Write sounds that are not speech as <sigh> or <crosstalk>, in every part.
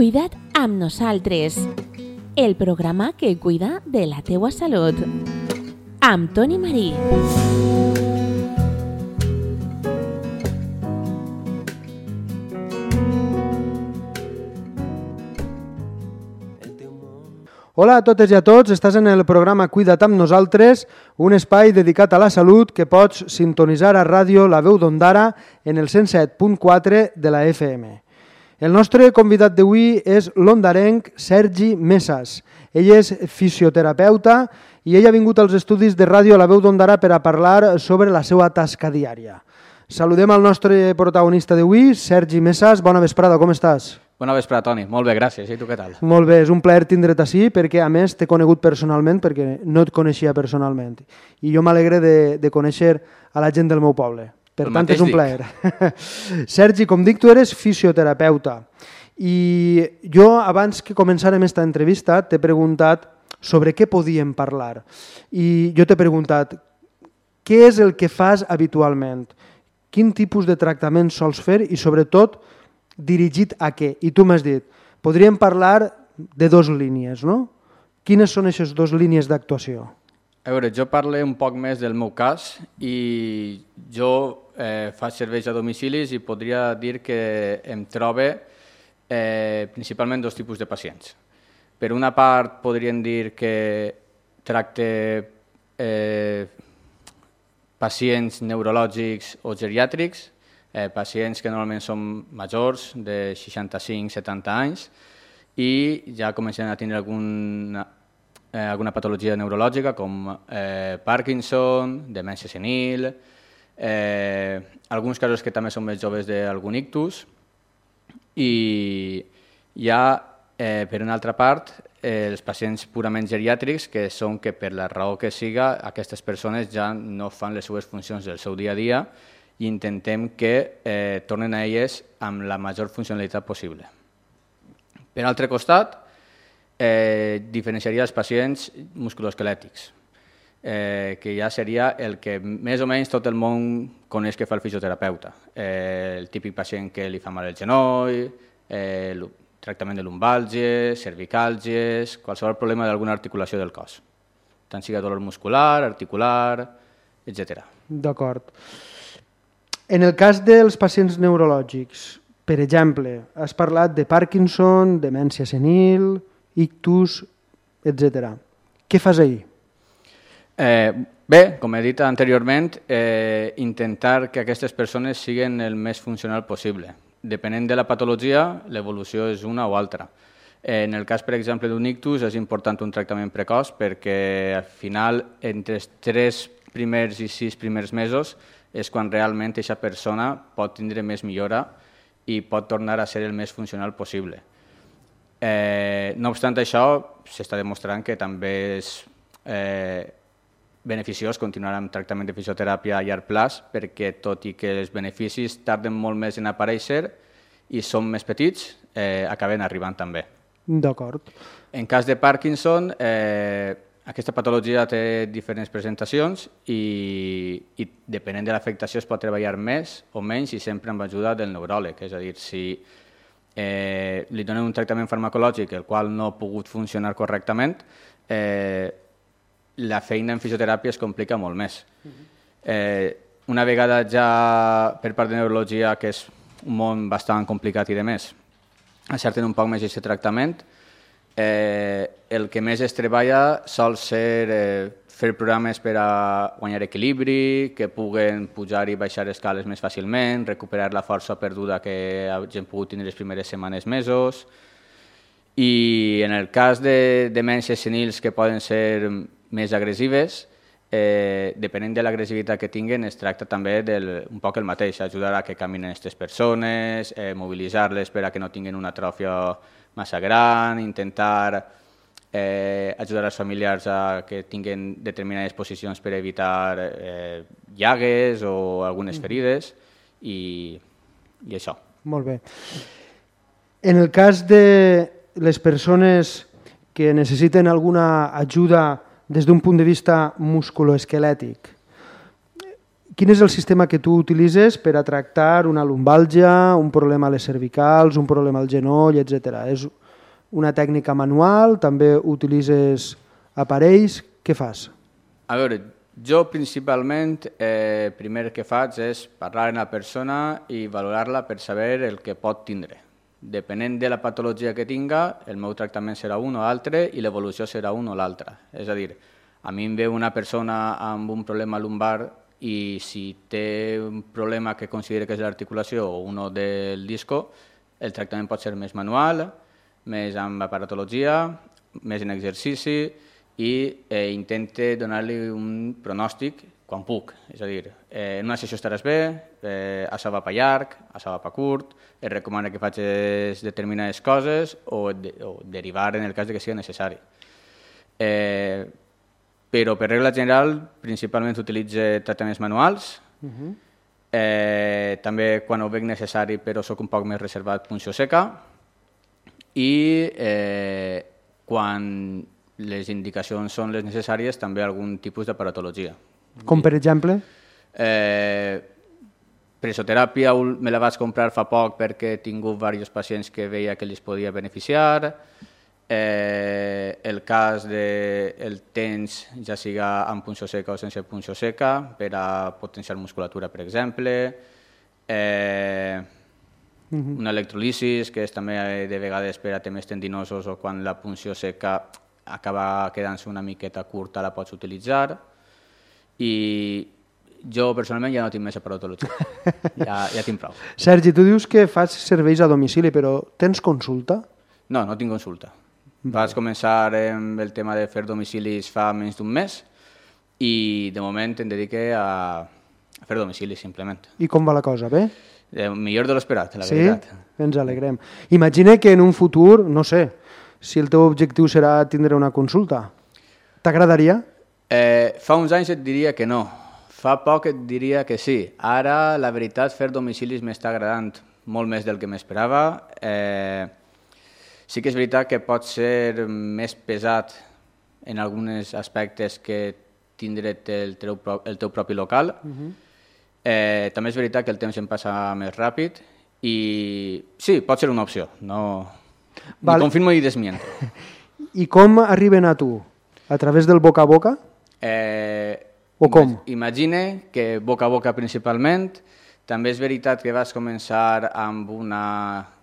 Cuida't amb nosaltres. El programa que cuida de la teua salut. Amb Toni Marí. Hola a totes i a tots, estàs en el programa Cuida't amb nosaltres, un espai dedicat a la salut que pots sintonitzar a ràdio La Veu d'Ondara en el 107.4 de la FM. El nostre convidat d'avui és l'ondarenc Sergi Mesas. Ell és fisioterapeuta i ell ha vingut als estudis de ràdio La Veu d'Ondara per a parlar sobre la seva tasca diària. Saludem al nostre protagonista d'avui, Sergi Mesas. Bona vesprada, com estàs? Bona vesprada, Toni. Molt bé, gràcies. I tu què tal? Molt bé, és un plaer tindre't així perquè a més t'he conegut personalment perquè no et coneixia personalment. I jo m'alegre de, de conèixer a la gent del meu poble. Per El tant, és un dic. plaer. <laughs> Sergi, com dic, tu eres fisioterapeuta. I jo, abans que començarem esta entrevista, t'he preguntat sobre què podíem parlar. I jo t'he preguntat, què és el que fas habitualment? Quin tipus de tractament sols fer i, sobretot, dirigit a què? I tu m'has dit, podríem parlar de dos línies, no? Quines són aquestes dues línies d'actuació? A veure, jo parlo un poc més del meu cas i jo eh, faig serveis a domicilis i podria dir que em trobe eh, principalment dos tipus de pacients. Per una part, podríem dir que tracte eh, pacients neurològics o geriàtrics, eh, pacients que normalment són majors, de 65-70 anys, i ja comencen a tindre alguna, eh, alguna patologia neurològica com eh, Parkinson, demència senil, eh, alguns casos que també són més joves d'algun ictus, i hi ha, eh, per una altra part, eh, els pacients purament geriàtrics, que són que per la raó que siga, aquestes persones ja no fan les seues funcions del seu dia a dia i intentem que eh, tornen a elles amb la major funcionalitat possible. Per altre costat, eh, diferenciaria els pacients musculoesquelètics, eh, que ja seria el que més o menys tot el món coneix que fa el fisioterapeuta. Eh, el típic pacient que li fa mal el genoll, eh, el tractament de lumbàlgies, cervicàlgies, qualsevol problema d'alguna articulació del cos, tant siga dolor muscular, articular, etc. D'acord. En el cas dels pacients neurològics, per exemple, has parlat de Parkinson, demència senil, ictus, etc. Què fas ahir? Eh, bé, com he dit anteriorment, eh, intentar que aquestes persones siguin el més funcional possible. Depenent de la patologia, l'evolució és una o altra. Eh, en el cas, per exemple, d'un ictus, és important un tractament precoç perquè al final, entre els tres primers i sis primers mesos, és quan realment aquesta persona pot tindre més millora i pot tornar a ser el més funcional possible. Eh, no obstant això, s'està demostrant que també és eh, beneficiós continuar amb tractament de fisioteràpia a llarg plaç perquè tot i que els beneficis tarden molt més en aparèixer i són més petits, eh, acaben arribant també. D'acord. En cas de Parkinson, eh, aquesta patologia té diferents presentacions i, i depenent de l'afectació es pot treballar més o menys i sempre amb ajuda del neuròleg. És a dir, si eh, li donen un tractament farmacològic el qual no ha pogut funcionar correctament, eh, la feina en fisioteràpia es complica molt més. Eh, una vegada ja per part de neurologia, que és un món bastant complicat i de més, encerten un poc més aquest tractament, eh, el que més es treballa sol ser eh, fer programes per a guanyar equilibri, que puguen pujar i baixar escales més fàcilment, recuperar la força perduda que hagin pogut tindre les primeres setmanes, mesos, i en el cas de demències senils que poden ser més agressives, eh, depenent de l'agressivitat que tinguen, es tracta també del, un poc el mateix, ajudar a que caminen aquestes persones, eh, mobilitzar-les per a que no tinguin una atròfia massa gran, intentar eh, ajudar els familiars a que tinguin determinades posicions per evitar eh, llagues o algunes ferides i, i això. Molt bé. En el cas de les persones que necessiten alguna ajuda des d'un punt de vista musculoesquelètic, quin és el sistema que tu utilitzes per a tractar una lumbàlgia, un problema a les cervicals, un problema al genoll, etc. És una tècnica manual? També utilitzes aparells? Què fas? A veure, jo principalment, eh, primer que faig és parlar amb la persona i valorar-la per saber el que pot tindre. Depenent de la patologia que tinga, el meu tractament serà un o l'altre i l'evolució serà un o l'altre. És a dir, a mi em ve una persona amb un problema lumbar i si té un problema que considera que és l'articulació o uno del disco, el tractament pot ser més manual, més amb aparatologia, més en exercici i eh, intente donar-li un pronòstic quan puc. És a dir, eh, en una sessió estaràs bé, eh, això va per llarg, això va per curt, es recomana que facis determinades coses o, de, o derivar en el cas de que sigui necessari. Eh, però per regla general principalment utilitzo tractaments manuals, uh -huh. eh, també quan ho veig necessari però sóc un poc més reservat punció seca i eh, quan les indicacions són les necessàries també algun tipus d'aparatologia. Com per exemple? Eh, presoteràpia me la vaig comprar fa poc perquè he tingut diversos pacients que veia que els podia beneficiar. Eh, el cas del de el temps, ja siga amb punció seca o sense punció seca, per a potenciar musculatura, per exemple. Eh, uh -huh. Una electrolisis, que és també de vegades per a temes tendinosos o quan la punció seca acaba quedant-se una miqueta curta, la pots utilitzar. I jo personalment ja no tinc més aparatologia, <laughs> ja, ja tinc prou. Sergi, tu dius que fas serveis a domicili, però tens consulta? No, no tinc consulta. Vaig començar amb el tema de fer domicilis fa menys d'un mes i de moment em dedique a, a fer domicilis simplement. I com va la cosa, bé? Eh, millor de l'esperat, la sí? veritat. Ens alegrem. Imagina que en un futur, no sé, si el teu objectiu serà tindre una consulta, t'agradaria? Eh, fa uns anys et diria que no. Fa poc et diria que sí. Ara, la veritat, fer domicilis m'està agradant molt més del que m'esperava. Eh, sí que és veritat que pot ser més pesat en alguns aspectes que tindre el teu, el teu propi local. Uh -huh. eh, també és veritat que el temps em passa més ràpid i sí, pot ser una opció. No... Vale. Ni confirmo i desmiento. <laughs> I com arriben a tu? A través del boca a boca? Eh, o com? Imagine que boca a boca principalment. També és veritat que vas començar amb una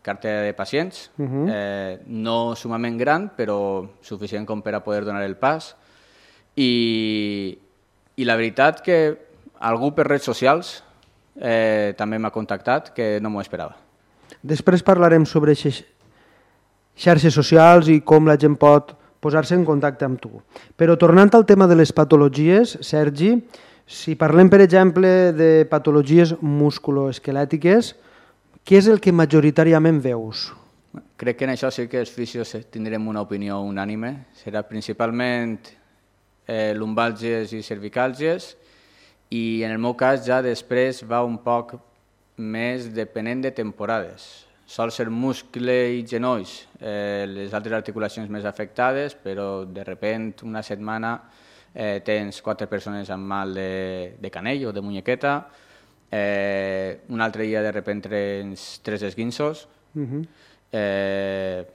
cartera de pacients, uh -huh. eh, no sumament gran, però suficient com per a poder donar el pas. I, i la veritat que algú per redes socials eh, també m'ha contactat, que no m'ho esperava. Després parlarem sobre xarxes socials i com la gent pot posar-se en contacte amb tu. Però tornant al tema de les patologies, Sergi, si parlem, per exemple, de patologies musculoesquelètiques, què és el que majoritàriament veus? Crec que en això sí que els fisios tindrem una opinió unànime. Serà principalment eh, lumbàlgies i cervicàlgies i en el meu cas ja després va un poc més depenent de temporades. Sol ser muscle i genolls, eh, les altres articulacions més afectades, però de repent una setmana eh, tens quatre persones amb mal de, de canell o de muñequeta, eh, un altre dia de repent tens tres esguinços, uh -huh. eh,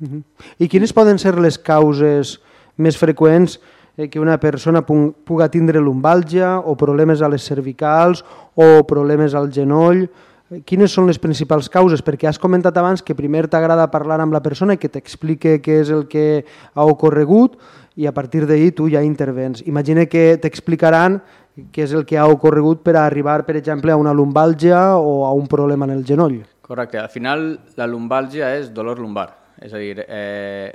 uh -huh. I quines poden ser les causes més freqüents eh, que una persona puga tindre lumbàlgia o problemes a les cervicals o problemes al genoll? Quines són les principals causes? Perquè has comentat abans que primer t'agrada parlar amb la persona i que t'explique què és el que ha ocorregut i a partir d'ahir tu ja intervens. Imagina que t'explicaran què és el que ha ocorregut per arribar, per exemple, a una lumbàlgia o a un problema en el genoll. Correcte. Al final, la lumbàlgia és dolor lumbar. És a dir, eh,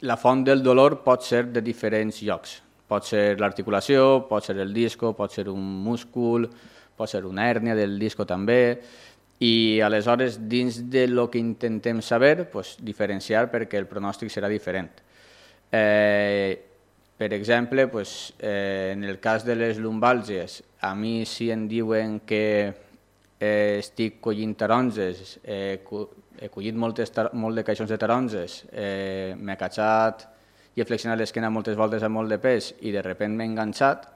la font del dolor pot ser de diferents llocs. Pot ser l'articulació, pot ser el disco, pot ser un múscul, pot ser una hèrnia del disco també, i aleshores dins de lo que intentem saber, pues, diferenciar perquè el pronòstic serà diferent. Eh, per exemple, pues, eh, en el cas de les lumbàlgies, a mi si em diuen que eh, estic collint taronges, eh, he collit moltes, molt de caixons de taronges, eh, m'he catxat i he flexionat l'esquena moltes voltes amb molt de pes i de sobte m'he enganxat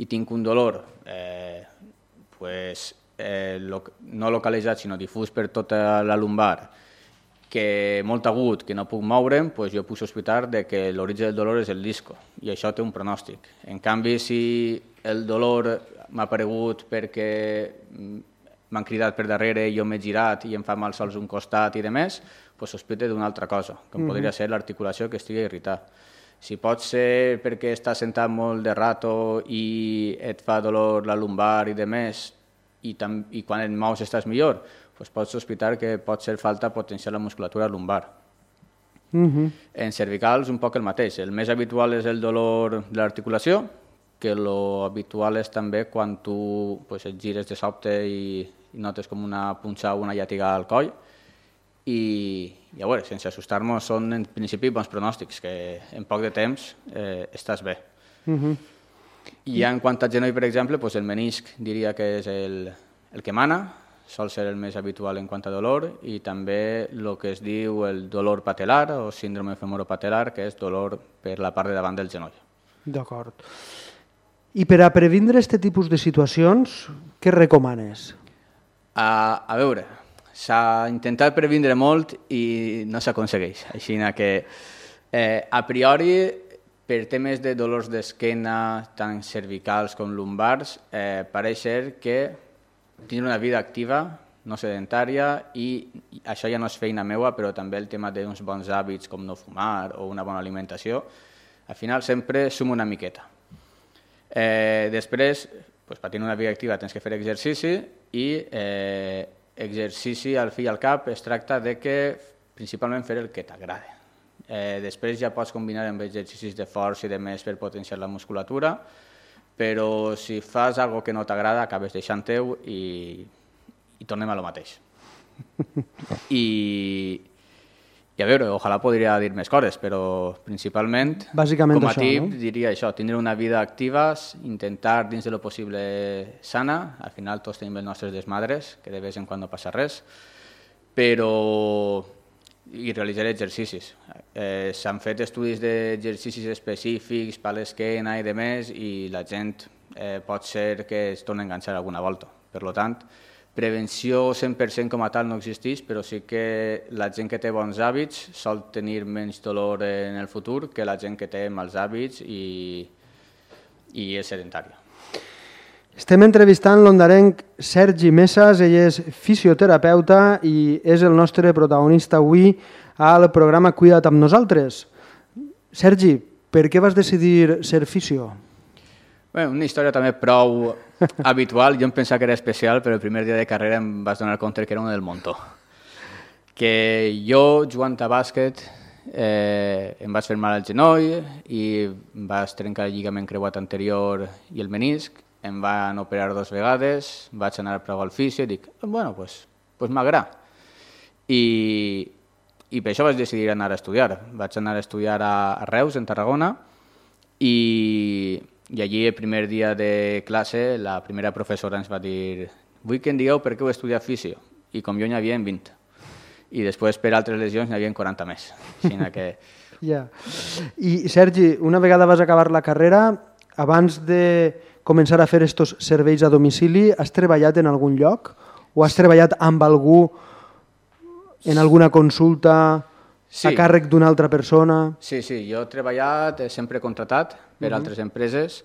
i tinc un dolor eh, pues, eh, lo, no localitzat sinó difús per tota la lumbar, que molt agut, que no puc moure'm, pues jo puc sospitar de que l'origen del dolor és el disco, i això té un pronòstic. En canvi, si el dolor m'ha aparegut perquè m'han cridat per darrere, jo m'he girat i em fa mal sols un costat i de més, pues sospite d'una altra cosa, que mm -hmm. podria ser l'articulació que estigui irritada. Si pot ser perquè estàs sentat molt de rato i et fa dolor la lumbar i de més, i, tam, i quan et mous estàs millor, pues pots sospitar que pot ser falta potenciar la musculatura lumbar. Mm -hmm. En cervicals un poc el mateix. El més habitual és el dolor de l'articulació, que lo habitual és també quan tu pues, et gires de sobte i, i notes com una punxa o una llàtiga al coll i, i a veure, sense assustar-nos, són en principi bons pronòstics, que en poc de temps eh, estàs bé. Uh -huh. I en quant a genoll, per exemple, doncs el menisc diria que és el, el que mana, sol ser el més habitual en quant a dolor, i també el que es diu el dolor patelar o síndrome femoropatelar, que és dolor per la part de davant del genoll. D'acord. I per a previndre aquest tipus de situacions, què recomanes? A, a veure, s'ha intentat previndre molt i no s'aconsegueix. Així que, eh, a priori, per temes de dolors d'esquena, tant cervicals com lumbars, eh, pareix ser que tindre una vida activa, no sedentària, i això ja no és feina meua, però també el tema d'uns bons hàbits com no fumar o una bona alimentació, al final sempre suma una miqueta. Eh, després, pues, per tenir una vida activa tens que fer exercici i eh, exercici al fi i al cap es tracta de que principalment fer el que t'agrada. Eh, després ja pots combinar amb exercicis de força i de més per potenciar la musculatura, però si fas algo que no t'agrada acabes deixant teu i, i tornem a lo mateix. <laughs> I, i a veure, ojalà podria dir més coses, però principalment, Bàsicament com a això, tip, no? diria això, tindre una vida activa, intentar dins de lo possible sana, al final tots tenim els nostres desmadres, que de vez en quan no passa res, però i realitzar exercicis. Eh, S'han fet estudis d'exercicis específics per l'esquena i de més i la gent eh, pot ser que es torni a enganxar alguna volta. Per tant, Prevenció 100% com a tal no existeix, però sí que la gent que té bons hàbits sol tenir menys dolor en el futur que la gent que té mals hàbits i, i és sedentària. Estem entrevistant l'ondarenc Sergi Messas, ell és fisioterapeuta i és el nostre protagonista avui al programa Cuida't amb nosaltres. Sergi, per què vas decidir ser fisio? Bé, una història també prou habitual. Jo em pensava que era especial, però el primer dia de carrera em vaig donar compte que era un del montó. Que jo, jugant a bàsquet, eh, em vaig fer mal al genoll i em vaig trencar el lligament creuat anterior i el menisc. Em van operar dues vegades, vaig anar a provar al fisio i dic, bueno, pues, pues m'agrada. I, I per això vaig decidir anar a estudiar. Vaig anar a estudiar a, a Reus, en Tarragona, i i allí, el primer dia de classe, la primera professora ens va dir vull que em digueu per què heu estudiat fisio. I com jo n'hi havia 20. I després, per altres lesions, n'hi havia 40 més. Així que... <laughs> ja. I, Sergi, una vegada vas acabar la carrera, abans de començar a fer estos serveis a domicili, has treballat en algun lloc? O has treballat amb algú en alguna consulta sí. a càrrec d'una altra persona? Sí, sí, jo he treballat, he sempre contratat per uh -huh. altres empreses.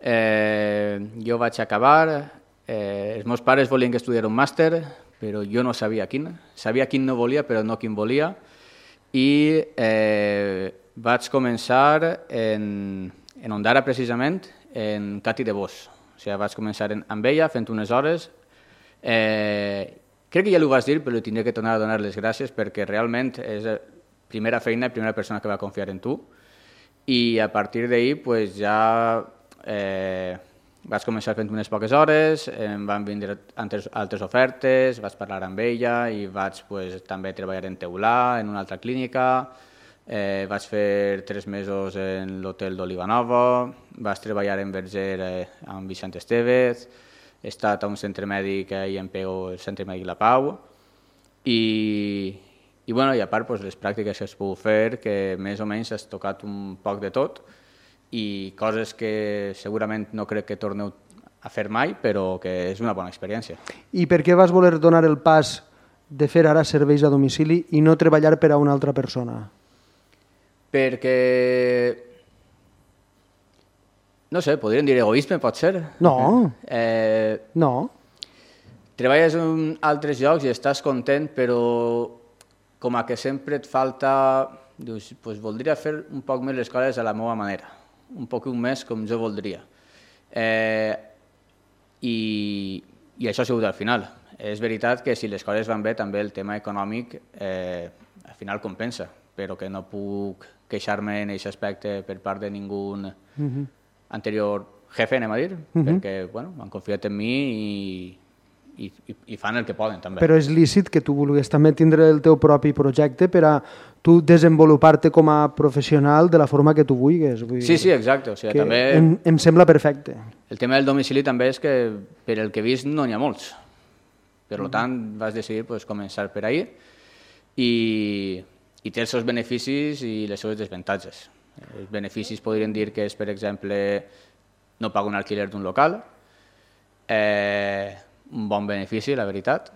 Eh, jo vaig acabar, eh, els meus pares volien que estudiara un màster, però jo no sabia quin. Sabia quin no volia, però no quin volia. I eh, vaig començar en, en Ondara, precisament, en Cati de Bos. O sigui, vaig començar en, amb ella, fent unes hores. Eh, crec que ja l'ho vas dir, però li tindré que tornar a donar les gràcies perquè realment és la primera feina i primera persona que va confiar en tu i a partir d'ahir pues, ja eh, vaig començar fent unes poques hores, em van vindre altres, altres ofertes, vaig parlar amb ella i vaig pues, també treballar en Teulà, en una altra clínica, eh, vaig fer tres mesos en l'hotel d'Olivanova, vaig treballar en Verger eh, amb Vicent Estevez, he estat a un centre mèdic i en Pego, el centre mèdic La Pau, i, i, bueno, i a part pues, les pràctiques que has pogut fer, que més o menys has tocat un poc de tot, i coses que segurament no crec que torneu a fer mai, però que és una bona experiència. I per què vas voler donar el pas de fer ara serveis a domicili i no treballar per a una altra persona? Perquè... No sé, podríem dir egoisme, pot ser? No. <laughs> Eh, No. treballes en altres llocs i estàs content, però com a que sempre et falta... Dius, pues voldria fer un poc més les coses a la meva manera, un poc més com jo voldria. Eh, i, I això ha sigut al final. És veritat que si les coses van bé, també el tema econòmic eh, al final compensa, però que no puc queixar-me en aquest aspecte per part de ningú uh -huh. anterior jefe, anem a dir, uh -huh. perquè bueno, han confiat en mi i, i, i, i fan el que poden també. Però és lícit que tu vulguis també tindre el teu propi projecte per a tu desenvolupar-te com a professional de la forma que tu vulguis. Vull Sí, sí, exacte. O sigui, que també em, em sembla perfecte. el tema del domicili també és que per el que he vist no n'hi ha molts. Per tant, vas decidir pues, començar per ahir i, i té els seus beneficis i les seves desavantatges. Els beneficis podrien dir que és, per exemple, no pago un alquiler d'un local, eh, un bon benefici, la veritat.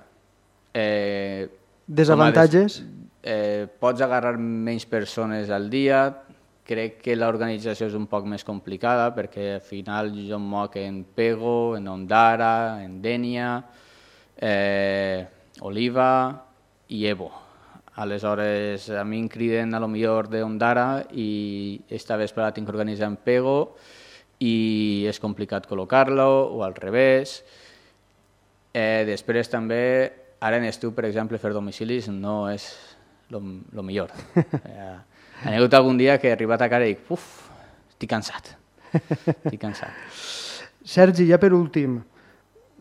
Eh, Desavantatges? des- Eh, pots agarrar menys persones al dia, crec que l'organització és un poc més complicada perquè al final jo em moc en Pego, en Ondara, en Dènia, eh, Oliva i Evo. Aleshores, a mi em criden a lo millor de Ondara i esta vesprada tinc que organitzar en Pego i és complicat col·locar-lo o al revés. Eh, després també, ara en estiu, per exemple, fer domicilis no és lo, lo millor. <laughs> Eh, ha hagut algun dia que he arribat a casa i dic, uf, estic cansat. Estic cansat. <laughs> Sergi, ja per últim,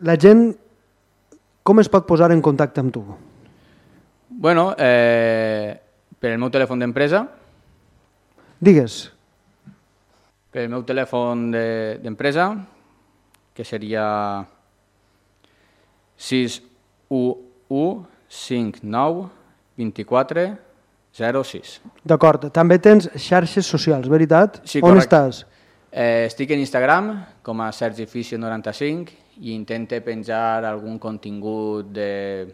la gent com es pot posar en contacte amb tu? Bueno, eh, per el meu telèfon d'empresa, Digues. per el meu telèfon de- d'empresa, que seria 611 59 24 06. D'acord, també tens xarxes socials, veritat? Sí, On correcte. estàs? Eh, estic en Instagram com a Sergi Fisio95 i intente penjar algun contingut de,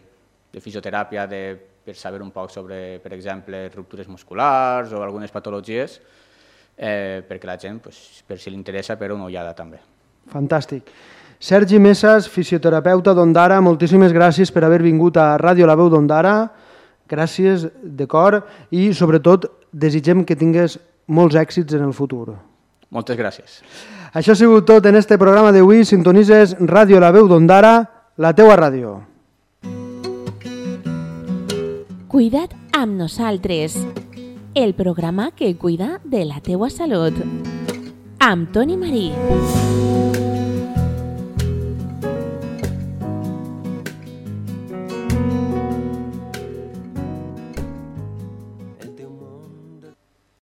de fisioteràpia de, per saber un poc sobre, per exemple, ruptures musculars o algunes patologies, eh, perquè la gent, pues, per si li interessa, per una ullada també. Fantàstic. Sergi Messas, fisioterapeuta d'Ondara, moltíssimes gràcies per haver vingut a Ràdio La Veu d'Ondara. Gràcies de cor i, sobretot, desitgem que tingues molts èxits en el futur. Moltes gràcies. Això ha sigut tot en este programa d'avui. Sintonitzes Ràdio La Veu d'Ondara, la teua ràdio. Cuida't amb nosaltres. El programa que cuida de la teua salut. Amb Toni Marí.